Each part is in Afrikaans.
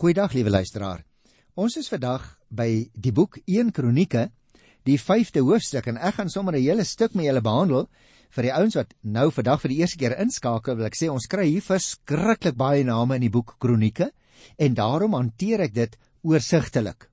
Goeiedag liewe luisteraar. Ons is vandag by die boek 1 Kronieke, die 5de hoofstuk en ek gaan sommer 'n hele stuk met julle behandel. Vir die ouens wat nou vandag vir die eerste keer inskakel, wil ek sê ons kry hier verskriklik baie name in die boek Kronieke en daarom hanteer ek dit oorsigtelik.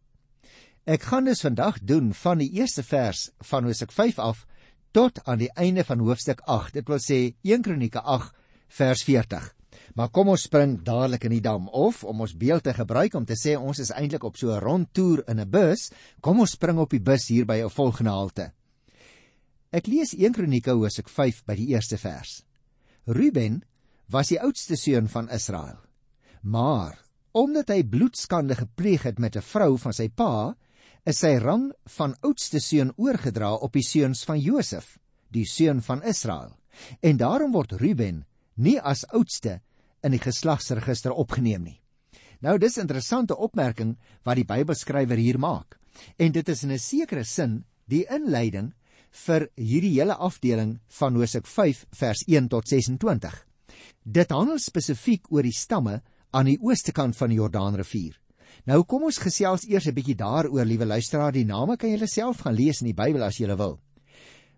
Ek gaan dus vandag doen van die eerste vers van Hoofstuk 5 af tot aan die einde van hoofstuk 8. Dit wil sê 1 Kronieke 8 vers 40. Maar kom ons spring dadelik in die dam of om ons beeld te gebruik om te sê ons is eintlik op so 'n rondtoer in 'n bus, kom ons spring op die bus hier by 'n volgende halte. Ek lees 1 Kronieke hoofstuk 5 by die eerste vers. Ruben was die oudste seun van Israel. Maar omdat hy bloedskande gepleeg het met 'n vrou van sy pa, is sy rang van oudste seun oorgedra op die seuns van Josef, die seun van Israel. En daarom word Ruben nie as oudste in die geslagsregister opgeneem nie. Nou dis 'n interessante opmerking wat die Bybelskrywer hier maak. En dit is in 'n sekere sin die inleiding vir hierdie hele afdeling van Hosea 5 vers 1 tot 26. Dit handel spesifiek oor die stamme aan die ooste kant van die Jordaanrivier. Nou kom ons gesels eers 'n bietjie daaroor, liewe luisteraar, die name kan julle self gaan lees in die Bybel as julle wil.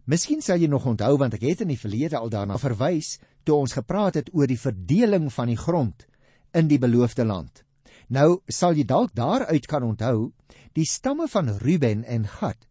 Miskien sal jy nog onthou want ek het in die verlede al daarna verwys toe ons gepraat het oor die verdeling van die grond in die beloofde land. Nou sal jy dalk daaruit kan onthou die stamme van Ruben en Gad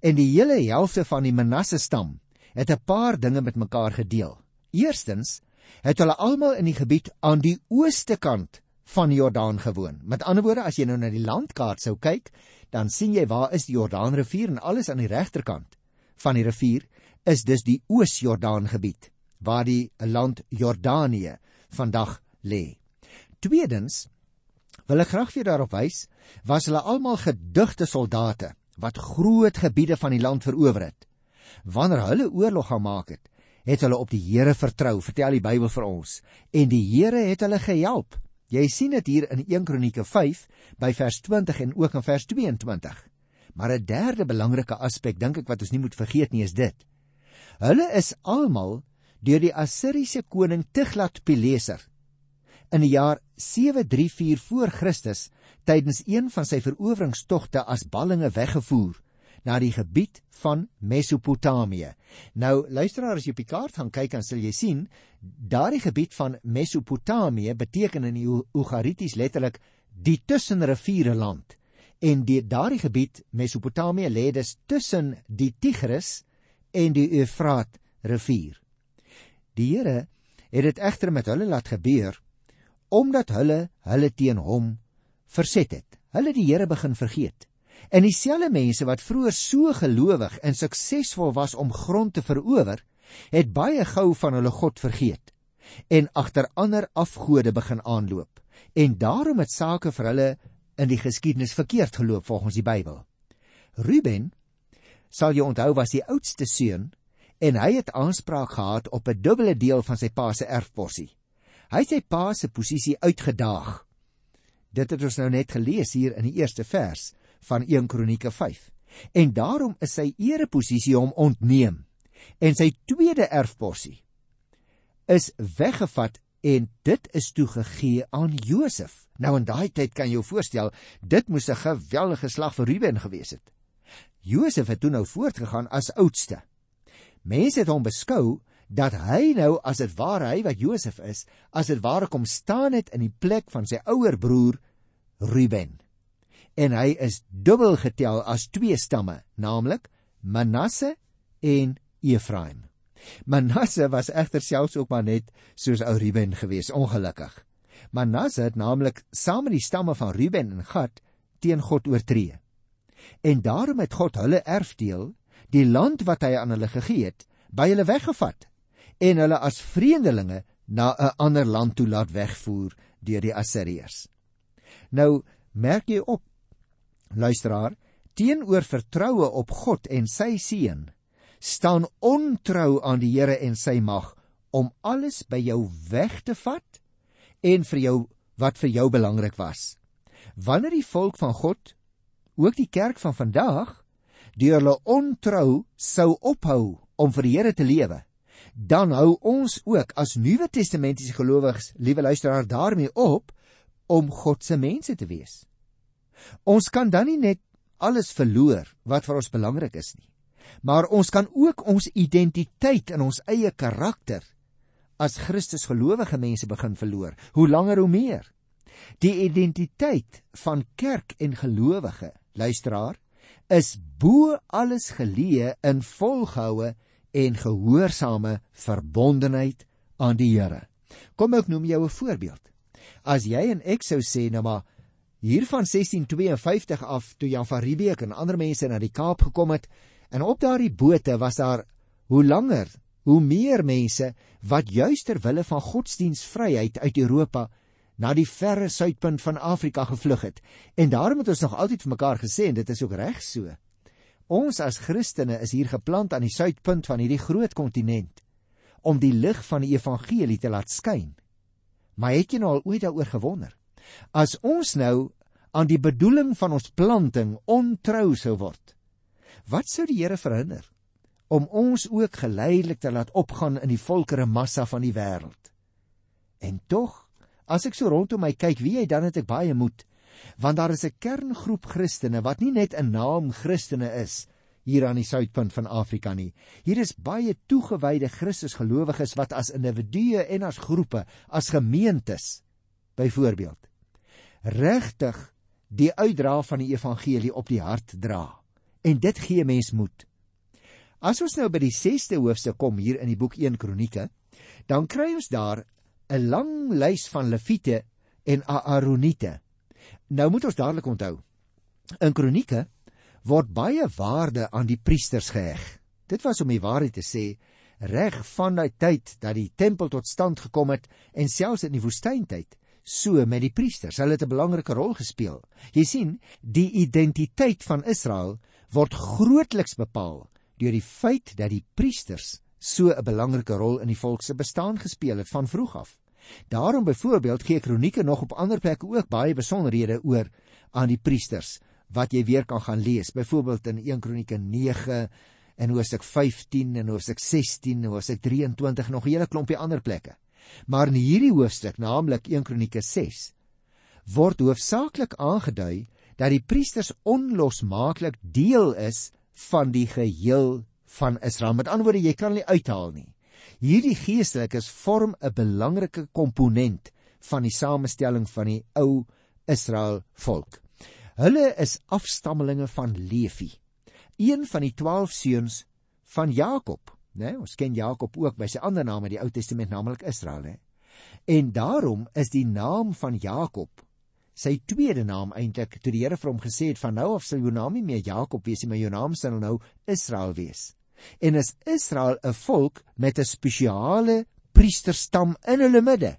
en die hele helfte van die Manasse stam het 'n paar dinge met mekaar gedeel. Eerstens het hulle almal in die gebied aan die ooste kant van Jordaan gewoon. Met ander woorde, as jy nou na die landkaart sou kyk, dan sien jy waar is die Jordaanrivier en alles aan die regterkant van die rivier is dus die Oos-Jordaan gebied waar die land Jordanië vandag lê. Tweedens wil ek graag vir daarop wys, was hulle almal gedigte soldate wat groot gebiede van die land verower het. Wanneer hulle oorlog gemaak het, het hulle op die Here vertrou, vertel die Bybel vir ons, en die Here het hulle gehelp. Jy sien dit hier in 1 Kronieke 5 by vers 20 en ook in vers 22. Maar 'n derde belangrike aspek dink ek wat ons nie moet vergeet nie is dit. Hulle is almal deur die Assiriese koning Tiglat-Pileser in die jaar 734 voor Christus tydens een van sy veroweringstogte as ballinge weggevoer na die gebied van Mesopotamië. Nou luisteraar as jy op die kaart gaan kyk dan sal jy sien daardie gebied van Mesopotamië beteken in die Ugarities letterlik die tussenriviere land. En die daardie gebied Mesopotamië lê dus tussen die Tigris en die Eufraat rivier. Die Here het dit egter met hulle laat gebeur omdat hulle hulle teen hom verset het. Hulle die Here begin vergeet. En dieselfde mense wat vroeër so gelowig en suksesvol was om grond te verower, het baie gou van hulle God vergeet en agter ander afgode begin aanloop. En daarom het sake vir hulle in die geskiedenis verkeerd geloop volgens die Bybel. Ruben sal jy onthou was die oudste seun en hy het aanspraak gehad op 'n dubbele deel van sy pa se erfporsie. Hy het sy pa se posisie uitgedaag. Dit het ons nou net gelees hier in die eerste vers van 1 Kronieke 5. En daarom is sy ereposisie hom ontneem en sy tweede erfporsie is weggevat en dit is toegegee aan Josef. Nou in daai tyd kan jy jou voorstel, dit moes 'n geweldige slag vir Ruben gewees het. Josef het toe nou voortgegaan as oudste. Mense het hom beskou dat hy nou as dit ware hy wat Josef is, as dit ware kom staan het in die plek van sy ouer broer Ruben. En hy is dubbel getel as twee stamme, naamlik Manasse en Efraim. Manasse was egter selfs ook maar net soos ou Ruben gewees, ongelukkig. Manasse het naamlik saam met die stamme van Ruben en Gad teen God oortree. En daarom het God hulle erfdeel die land wat hy aan hulle gegee het, by hulle weggevat en hulle as vreemdelinge na 'n ander land toe laat wegvoer deur die Assiriërs. Nou merk jy op, luisteraar, teenoor vertroue op God en sy seën, staan ontrou aan die Here en sy mag om alles by jou weg te vat en vir jou wat vir jou belangrik was. Wanneer die volk van God, ook die kerk van vandag, deur hulle ontrou sou ophou om vir die Here te lewe, dan hou ons ook as Nuwe Testamentiese gelowiges, liewe luisteraar, daarmee op om God se mense te wees. Ons kan dan nie net alles verloor wat vir ons belangrik is nie, maar ons kan ook ons identiteit in ons eie karakter as Christus gelowige mense begin verloor. Hoe langer hoe meer. Die identiteit van kerk en gelowige, luisteraar, is bo alles geleë in volgehoue en gehoorsame verbondenheid aan die Here. Kom ek noem jou 'n voorbeeld. As jy en ek sou sê nou maar hier van 1652 af toe Jan van Riebeeck en ander mense na die Kaap gekom het en op daardie bote was daar hoe langer hoe meer mense wat juis ter wille van godsdienstvryheid uit Europa na die verre suidpunt van Afrika gevlug het. En daarom het ons nog altyd vir mekaar gesê en dit is ook reg so. Ons as Christene is hier geplant aan die suidpunt van hierdie groot kontinent om die lig van die evangelie te laat skyn. Maar het jy nou al ooit daaroor gewonder? As ons nou aan die bedoeling van ons planting ontrou sou word, wat sou die Here verhinder om ons ook geleidelik te laat opgaan in die volkere massa van die wêreld? En tog As ek so rondom my kyk, wie jy dan het ek baie moed, want daar is 'n kerngroep Christene wat nie net 'n naam Christene is hier aan die suidpunt van Afrika nie. Hier is baie toegewyde Christusgelowiges wat as individue en as groepe, as gemeentes byvoorbeeld regtig die uitdra van die evangelie op die hart dra. En dit gee mens moed. As ons nou by die 6ste hoofstuk kom hier in die boek 1 Kronieke, dan kry ons daar 'n lang lys van leviete en aaroniete. Nou moet ons dadelik onthou. In kronieke word baie waarde aan die priesters geheg. Dit was om die waarheid te sê reg van daai tyd dat die tempel tot stand gekom het en selfs in die woestyntyd so met die priesters. Hulle het 'n belangrike rol gespeel. Jy sien, die identiteit van Israel word grootliks bepaal deur die feit dat die priesters so 'n belangrike rol in die volk se bestaan gespeel het van vroeg af. Daarom byvoorbeeld gee Kronieke nog op ander plekke ook baie besonderhede oor aan die priesters wat jy weer kan gaan lees. Byvoorbeeld in 1 Kronieke 9 en Hoofstuk 15 en Hoofstuk 16 en Hoofstuk 23 nog 'n hele klompie ander plekke. Maar in hierdie hoofstuk, naamlik 1 Kronieke 6, word hoofsaaklik aangedui dat die priesters onlosmaaklik deel is van die geheel van Israel. Met ander woorde, jy kan hulle uithaal nie. Hierdie geestelikes vorm 'n belangrike komponent van die samestelling van die ou Israel volk. Hulle is afstammelinge van Levi, een van die 12 seuns van Jakob, né? Ons ken Jakob ook by sy ander naam in die Ou Testament, naamlik Israel, hè. En daarom is die naam van Jakob sy tweede naam eintlik toe die Here vir hom gesê het van nou af sal jou naam nie meer Jakob wees nie, maar jou naam sal nou Israel wees en is Israel 'n volk met 'n spesiale priesterstam in hulle midde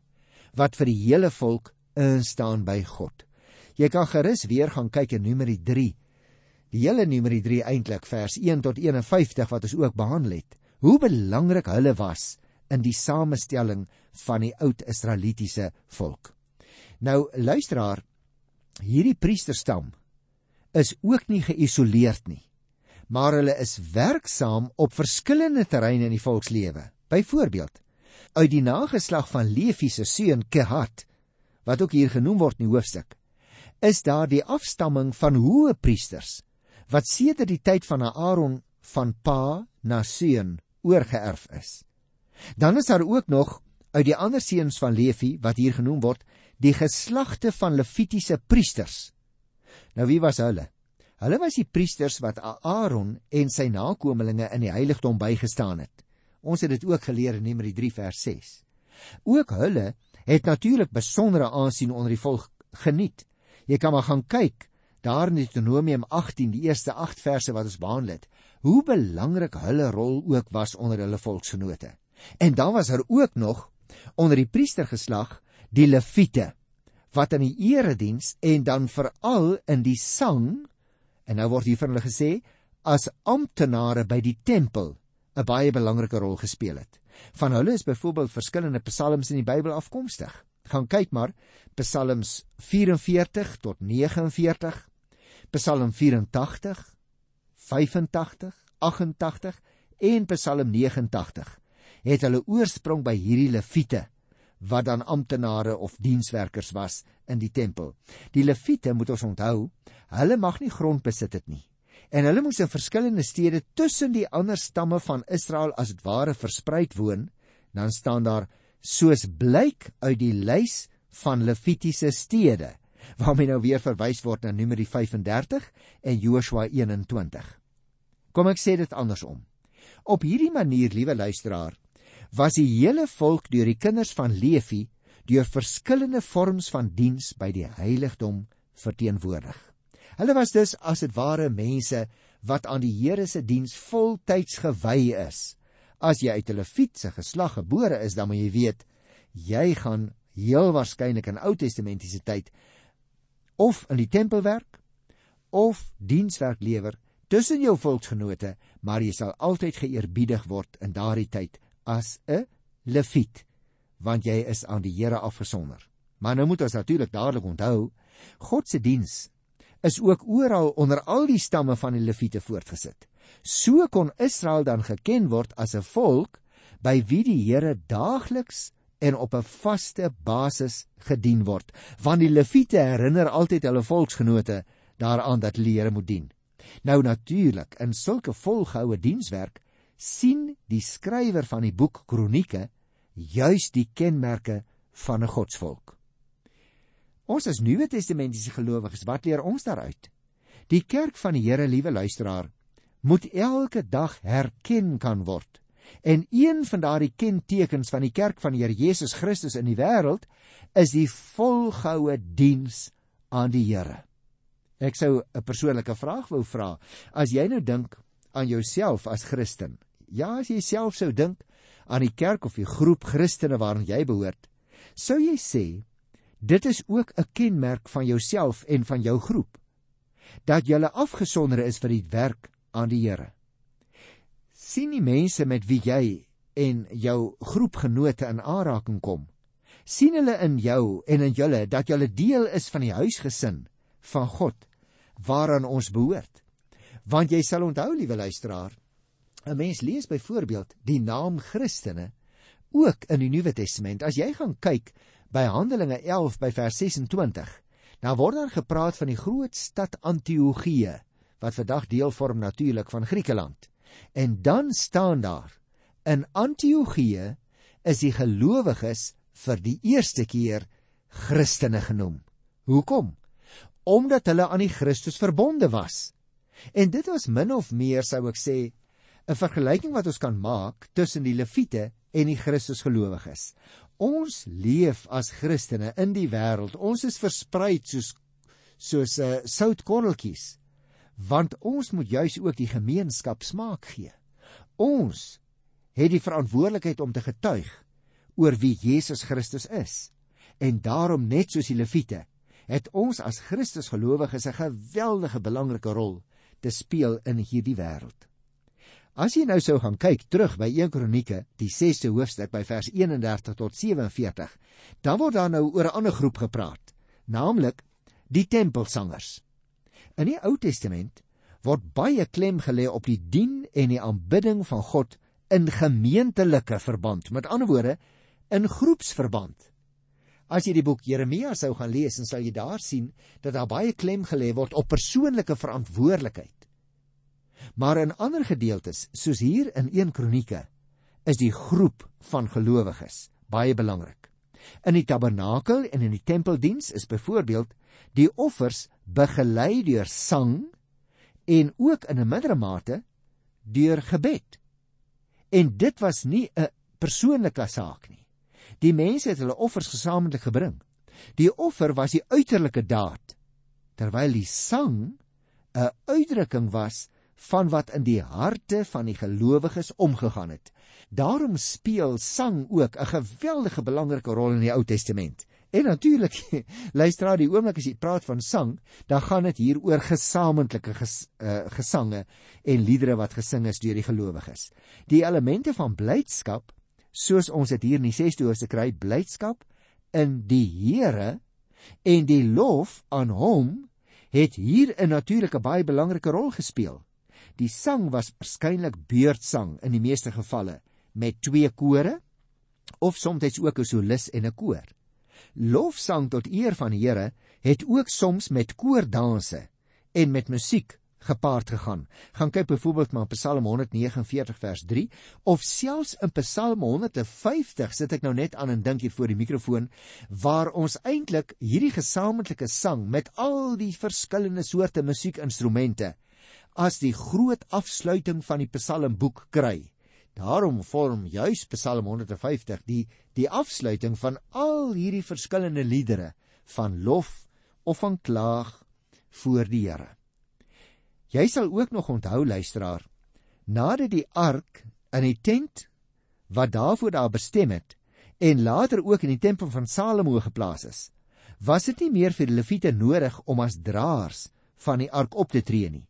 wat vir die hele volk instaan by God. Jy kan gerus weer gaan kyk in Numeri 3. Die hele Numeri 3 eintlik vers 1 tot 51 wat ons ook behandel het. Hoe belangrik hulle was in die samestelling van die oud Israelitiese volk. Nou luisteraar, hierdie priesterstam is ook nie geïsoleerd nie maar hulle is werksaam op verskillende terreine in die volkslewe. Byvoorbeeld, uit die nageslag van Levi se seun Kehat, wat ook hier genoem word in die hoofstuk, is daar die afstamming van hoë priesters wat sedert die tyd van Aaron van pa na seun oorgeerf is. Dan is daar ook nog uit die ander seuns van Levi wat hier genoem word, die geslagte van Levitiese priesters. Nou wie was hulle? Hulle was die priesters wat Aaron en sy nakommelinge in die heiligdom bygestaan het. Ons het dit ook geleer in Numeri 3 vers 6. Ook hulle het natuurlik besondere aansien onder die volk geniet. Jy kan maar gaan kyk daar in Deuteronomium 18, die eerste 8 verse wat ons behandel het, hoe belangrik hulle rol ook was onder hulle volksgenote. En dan was daar ook nog onder die priestergeslag die leviete wat in die erediens en dan veral in die sang En nou word hier van hulle gesê as amptenare by die tempel 'n baie belangrike rol gespeel het. Van hulle is byvoorbeeld verskillende psalms in die Bybel afkomstig. Gaan kyk maar Psalms 44 tot 49, Psalm 84, 85, 88 en Psalm 89 het hulle oorsprong by hierdie leviete wat dan amptenare of dienswerkers was in die tempel. Die leviete moet ons onthou, hulle mag nie grond besit het nie. En hulle moes in verskillende stede tussen die ander stamme van Israel as dit ware verspreid woon. Dan staan daar soos blyk uit die lys van levitiese stede waarmee nou weer verwys word na Numeri 35 en Joshua 21. Kom ek sê dit andersom. Op hierdie manier, liewe luisteraar, was die hele volk deur die kinders van Levi deur verskillende vorms van diens by die heiligdom verteenwoordig. Hulle was dus as dit ware mense wat aan die Here se diens voltyds gewy is. As jy uit 'n Lewietse geslag gebore is, dan moet jy weet jy gaan heel waarskynlik in Ou Testamentiese tyd of in die tempel werk of dienswerk lewer tussen jou volksgenote, maar jy sal altyd geëerbiedig word in daardie tyd as 'n leviet want jy is aan die Here afgesonder. Maar nou moet ons natuurlik dadelik onthou, God se diens is ook oral onder al die stamme van die leviete voortgesit. So kon Israel dan geken word as 'n volk by wie die Here daagliks en op 'n vaste basis gedien word, want die leviete herinner altyd hulle volksgenote daaraan dat hulle Here moet dien. Nou natuurlik, in sulke volgehoue dienswerk sien die skrywer van die boek Kronieke juis die kenmerke van 'n godsvolk. Ons as Nuwe Testamentiese gelowiges, wat leer ons daaruit? Die kerk van die Here, liewe luisteraar, moet elke dag herken kan word. En een van daardie kentekens van die kerk van die Here Jesus Christus in die wêreld is die volgehoue diens aan die Here. Ek sou 'n persoonlike vraag wou vra. As jy nou dink aan jouself as Christen, Ja, as jy self sou dink aan die kerk of die groep Christene waaraan jy behoort, sou jy sê dit is ook 'n kenmerk van jouself en van jou groep dat jy afgesonder is vir die werk aan die Here. sien die mense met wie jy en jou groepgenote in aanraking kom, sien hulle in jou en in julle dat julle deel is van die huisgesin van God waaraan ons behoort. Want jy sal onthou, liewe luisteraar, 'n Mens lees byvoorbeeld die naam Christene ook in die Nuwe Testament. As jy gaan kyk by Handelinge 11 by vers 26, dan word daar gepraat van die groot stad Antiochië wat vandag deel vorm natuurlik van Griekeland. En dan staan daar in Antiochië is die gelowiges vir die eerste keer Christene genoem. Hoekom? Omdat hulle aan die Christus verbonde was. En dit was min of meer sou ek sê 'n vergelyking wat ons kan maak tussen die leviete en die Christusgelowiges. Ons leef as Christene in die wêreld. Ons is versprei soos soos 'n uh, eh, soutkorreltjies. Want ons moet juis ook die gemeenskap smaak gee. Ons het die verantwoordelikheid om te getuig oor wie Jesus Christus is. En daarom net soos die leviete het ons as Christusgelowiges 'n geweldige belangrike rol te speel in hierdie wêreld. As jy nou sou gaan kyk terug by 1 Kronieke, die 6ste hoofstuk by vers 31 tot 47, dan word daar nou oor 'n ander groep gepraat, naamlik die tempelsangers. In die Ou Testament word baie klem gelê op die dien en die aanbidding van God in gemeentelike verband, met ander woorde, in groepsverband. As jy die boek Jeremia sou gaan lees, dan sal jy daar sien dat daar baie klem gelê word op persoonlike verantwoordelikheid. Maar in ander gedeeltes, soos hier in 1 Kronieke, is die groep van gelowiges baie belangrik. In die tabernakel en in die tempeldiens is byvoorbeeld die offers begelei deur sang en ook in 'n mindere mate deur gebed. En dit was nie 'n persoonlike saak nie. Die mense het hulle offers gesamentlik gebring. Die offer was die uiterlike daad, terwyl die sang 'n uitdrukking was van wat in die harte van die gelowiges omgegaan het. Daarom speel sang ook 'n geweldige belangrike rol in die Ou Testament. En natuurlik, luister die oomblik as jy praat van sang, dan gaan dit hier oor gesamentlike ges, uh, gesange en liedere wat gesing is deur die gelowiges. Die elemente van blydskap, soos ons dit hier in die 6de hoofstuk kry, blydskap in die Here en die lof aan hom het hier 'n natuurlike baie belangrike rol gespeel. Die sang was waarskynlik beurtsang in die meeste gevalle met twee kore of soms ook 'n solis en 'n koor. Lofsang tot eer van die Here het ook soms met koordanse en met musiek gepaard gegaan. Gaan kyk byvoorbeeld maar Psalm 149 vers 3 of selfs in Psalm 150 sit ek nou net aan en dink hier voor die mikrofoon waar ons eintlik hierdie gesamentlike sang met al die verskillende soorte musiekinstrumente as die groot afsluiting van die Psalmboek kry. Daarom vorm juis Psalm 150 die die afsluiting van al hierdie verskillende liedere van lof of van klaag voor die Here. Jy sal ook nog onthou luisteraar, nadat die ark in die tent wat daarvoor daar bestem het en later ook in die tempel van Salomo geplaas is, was dit nie meer vir die leviete nodig om as draers van die ark op te tree nie.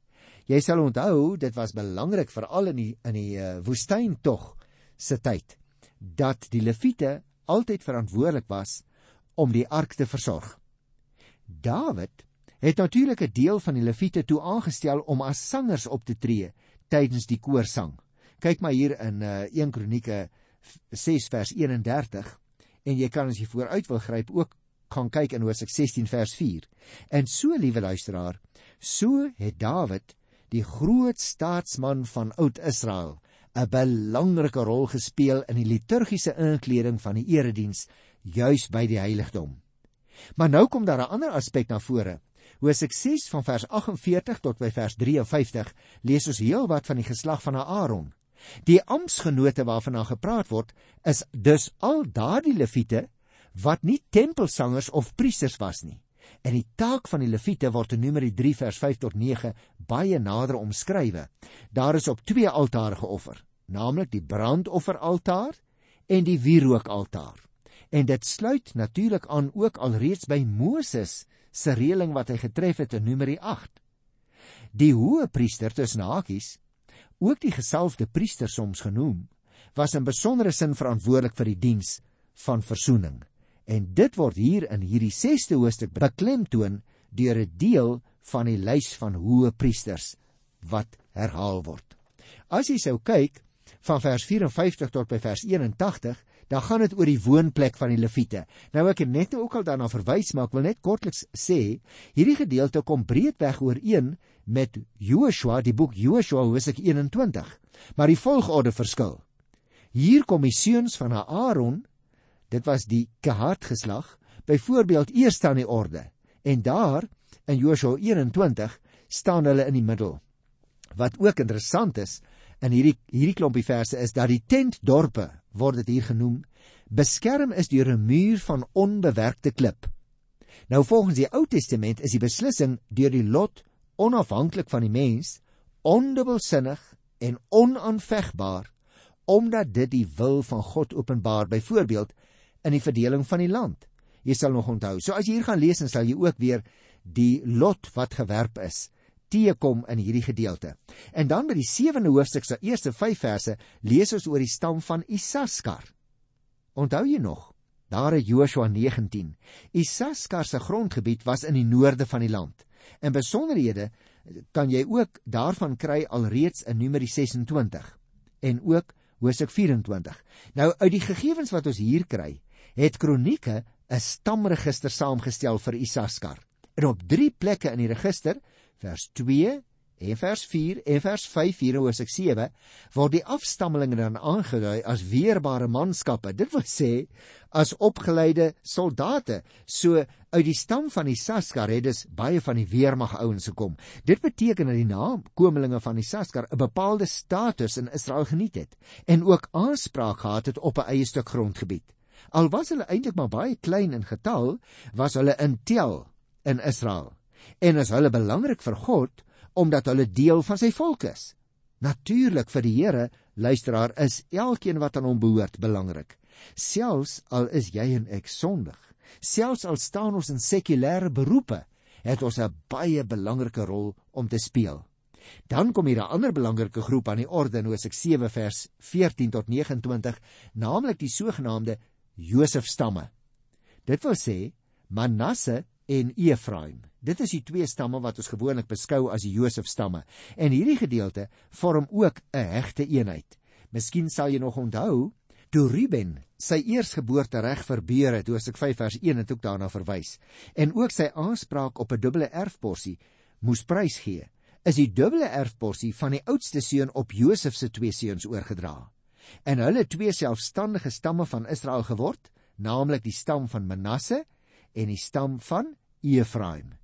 Jy sal onthou, dit was belangrik veral in die in die uh, woestyn tog se tyd dat die leviete altyd verantwoordelik was om die ark te versorg. Dawid het natuurlik 'n deel van die leviete toe aangestel om as sangers op te tree tydens die koorsang. Kyk maar hier in uh, 1 Kronieke 6 vers 31 en jy kan as jy vooruit wil gryp ook gaan kyk in Hosea 16 vers 4. En so liewe luisteraar, so het Dawid, die groot staatsman van Oud-Israel, 'n belangrike rol gespeel in die liturgiese inkleding van die erediens juis by die heiligdom. Maar nou kom daar 'n ander aspek na vore Hoe sukses van vers 48 tot by vers 53 lees ons heelwat van die geslag van Aaron. Die amptgenote waarvan daar gepraat word, is dus al daardie leviete wat nie tempelsangers of priesters was nie. En die taak van die leviete word in Numeri 3 vers 5 tot 9 baie nader omskrywe. Daar is op twee altare geoffer, naamlik die brandofferaltaar en die wierookaltaar. En dit sluit natuurlik aan ook alreeds by Moses se reëling wat hy getref het in Numeri 8. Die hoë priester tussen hakies, ook die gesalfde priester soms genoem, was in besondere sin verantwoordelik vir die diens van verzoening. En dit word hier in hierdie 6ste hoofstuk beklemtoon deur 'n deel van die lys van hoë priesters wat herhaal word. As jy sou kyk van vers 54 tot by vers dan gaan dit oor die woonplek van die leviete. Nou ek het net ook al daarna verwys, maar ek wil net kortliks sê, hierdie gedeelte kom breedweg ooreen met Joshua, die boek Joshua Hosea 21, maar die volgorde verskil. Hier kom die seuns van Aaron, dit was die Kehat geslag, byvoorbeeld eers aan die orde. En daar in Joshua 21 staan hulle in die middel. Wat ook interessant is, in hierdie hierdie klompie verse is dat die tentdorpe word dit hier genoem beskerm is deur 'n muur van onbewerkte klip. Nou volgens die Ou Testament is die beslissing deur die lot onafhanklik van die mens ondubbelsinnig en onaanvegbaar omdat dit die wil van God openbaar byvoorbeeld in die verdeling van die land. Jy sal nog onthou. So as jy hier gaan lees dan sal jy ook weer die lot wat gewerp is teekom in hierdie gedeelte. En dan by die 7de hoofstuk se eerste 5 verse lees ons oor die stam van Isaskar. Onthou jy nog? Daar in Joshua 19. Isaskar se grondgebied was in die noorde van die land. En besonderhede kan jy ook daarvan kry alreeds in Numeri 26 en ook Hosea 24. Nou uit die gegevens wat ons hier kry, het Kronieke 'n stamregister saamgestel vir Isaskar. En op 3 plekke in die register vers 2 en vers 4 en vers 5 hier in Hosea 7 word die afstammelinge dan aangedui as weerbare manskappe. Dit wil sê as opgeleide soldate. So uit die stam van die Saskar het dus baie van die weermag ouens gekom. Dit beteken dat die nakomelinge van die Saskar 'n bepaalde status in Israel geniet het en ook aanspraak gehad het op 'n eie stuk grondgebied. Al was hulle eintlik maar baie klein in getal, was hulle in tel in Israel en is hulle belangrik vir God omdat hulle deel van sy volk is. Natuurlik vir die Here, luisteraar, is elkeen wat aan hom behoort belangrik. Selfs al is jy en ek sondig, selfs al staan ons in sekulêre beroepe, het ons 'n baie belangrike rol om te speel. Dan kom hier 'n ander belangrike groep aan die orde in Hosea 7 vers 14 tot 29, naamlik die sogenaamde Josef stamme. Dit wil sê Manasse en Efraim. Dit is die twee stamme wat ons gewoonlik beskou as die Josef stamme. En hierdie gedeelte vorm ook 'n hegte eenheid. Miskien sal jy nog onthou Toe Ruben sy eersgeboortereg verbeur het, Hosea 5 vers 1 het ook daarna verwys, en ook sy aanspraak op 'n dubbele erfporsie moes prys gee, is die dubbele erfporsie van die oudste seun op Josef se twee seuns oorgedra. En hulle twee selfstandige stamme van Israel geword, naamlik die stam van Manasse en die stam van Efraim.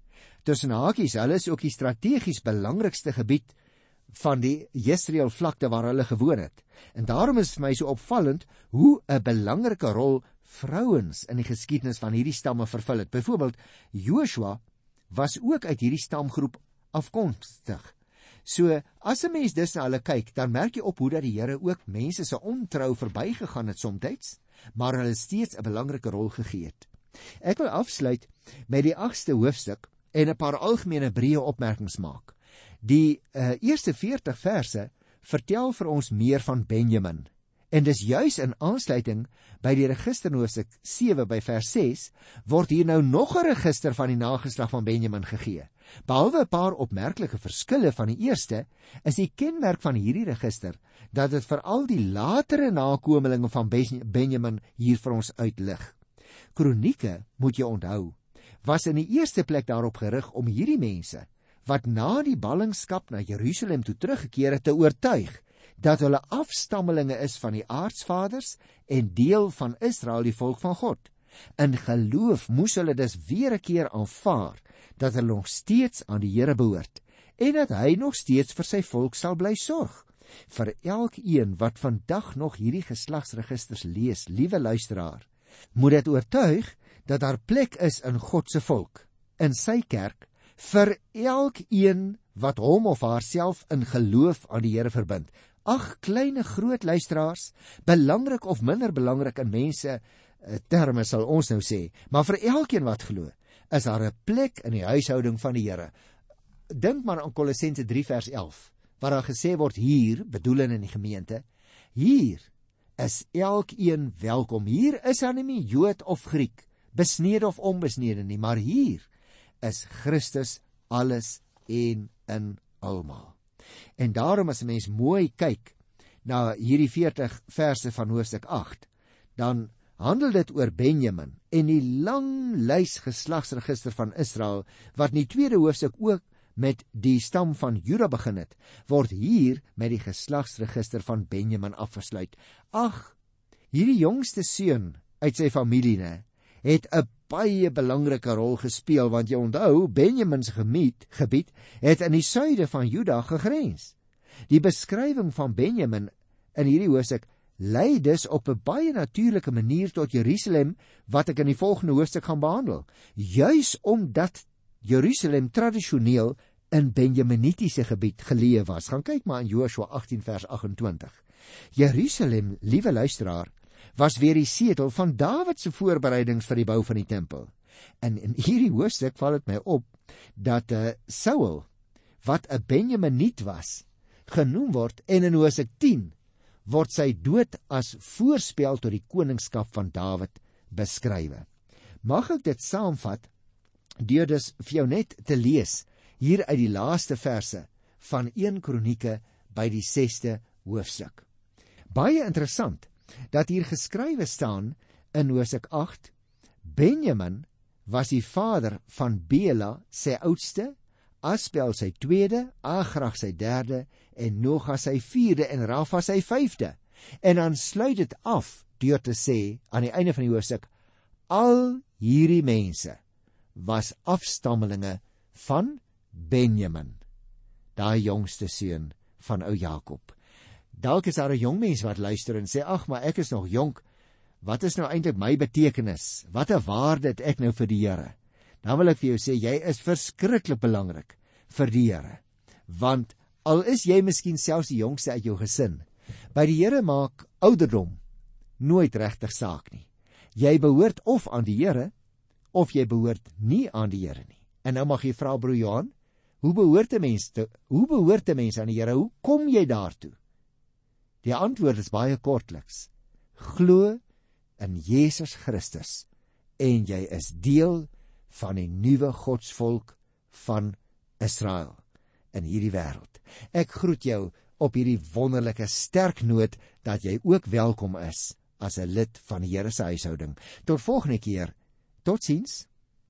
Tussen hakies, hulle is ook die strategies belangrikste gebied van die Jesreel vlakte waar hulle gewoon het. En daarom is my so opvallend hoe 'n belangrike rol vrouens in die geskiedenis van hierdie stamme vervul het. Byvoorbeeld Joshua was ook uit hierdie stamgroep afkomstig. So as 'n mens dus na hulle kyk, dan merk jy op hoe dat die Here ook mense se ontrou verbygegaan het soms, maar hulle steeds 'n belangrike rol gegee het. Ek wil afsluit met die 8ste hoofstuk en 'n paar algemene breë opmerkings maak. Die uh, eerste 40 verse vertel vir ons meer van Benjamin. En dis juis in aansluiting by die register hoofstuk 7 by vers 6 word hier nou nog 'n register van die nageslag van Benjamin gegee. Behalwe 'n paar opmerklike verskille van die eerste, is die kenmerk van hierdie register dat dit veral die latere nakommelinge van Benjamin hier vir ons uitlig. Kronieke, moet jy onthou, was in die eerste plek daarop gerig om hierdie mense wat na die ballingskap na Jerusalem toe teruggekeer het te oortuig dat hulle afstammelinge is van die aardsvaders en deel van Israel die volk van God. In geloof moes hulle dus weer 'n keer aanvaar dat hulle nog steeds aan die Here behoort en dat hy nog steeds vir sy volk sal bly sorg. Vir elkeen wat vandag nog hierdie geslagsregisters lees, liewe luisteraar, moet dit oortuig dat daar plek is in God se volk, in sy kerk vir elkeen wat hom of haarself in geloof aan die Here verbind. Ag klein en groot luisteraars, belangrik of minder belangrik in mense eh, terme sal ons nou sê, maar vir elkeen wat glo, is daar 'n plek in die huishouding van die Here. Dink maar aan Kolossense 3 vers 11, waar daar gesê word hier, bedoel in die gemeente, hier is elkeen welkom. Hier is daar nie Jood of Griek, besnede of onbesnede nie, maar hier is Christus alles en in almal. En daarom as 'n mens mooi kyk na hierdie 40 verse van hoofstuk 8, dan handel dit oor Benjamin en die lang lys geslagsregister van Israel wat in die tweede hoofstuk ook met die stam van Juda begin het, word hier met die geslagsregister van Benjamin afgesluit. Ag, hierdie jongste seun uit sy familie, ne, het 'n baie belangrike rol gespeel want jy onthou Benjamin se gebied gebied het in die suide van Juda gegrens. Die beskrywing van Benjamin in hierdie hoofstuk lei dus op 'n baie natuurlike manier tot Jerusalem wat ek in die volgende hoofstuk gaan behandel. Juis omdat Jerusalem tradisioneel in Benjaminitiese gebied geleë was. Gaan kyk maar in Joshua 18 vers 28. Jerusalem, liewe luisteraar, was weer die setel van Dawid se voorbereidings vir die bou van die tempel. En in hierdie hoofstuk val dit my op dat uh, Saul wat 'n Benjaminiet was, genoem word en in Hosea 10 word sy dood as voorspel tot die koningskap van Dawid beskrywe. Mag ek dit saamvat deur dus vir jou net te lees hier uit die laaste verse van 1 Kronieke by die 6ste hoofstuk. Baie interessant dat hier geskrywe staan in Hosea 8 Benjamin was die vader van Bela sy oudste Aspel sy tweede Agrag sy derde en Noga sy vierde en Rafa sy vyfde en dan sluit dit af deur te sê aan die einde van die hoofstuk al hierdie mense was afstammelinge van Benjamin daai jongste seun van ou Jakob Dalk is daar 'n jong mens wat luister en sê ag, maar ek is nog jonk. Wat is nou eintlik my betekenis? Wat 'n waarde het ek nou vir die Here? Dan wil ek vir jou sê jy is verskriklik belangrik vir die Here. Want al is jy miskien selfs die jongste uit jou gesin, by die Here maak ouderdom nooit regtig saak nie. Jy behoort of aan die Here of jy behoort nie aan die Here nie. En nou mag jy vra broer Johan, hoe behoort 'n mens te hoe behoort 'n mens aan die Here? Hoe kom jy daartoe? Die antwoord is baie kortliks. Glo in Jesus Christus en jy is deel van die nuwe godsvolk van Israel in hierdie wêreld. Ek groet jou op hierdie wonderlike sterk noot dat jy ook welkom is as 'n lid van die Here se huishouding. Tot volgende keer. Totsiens.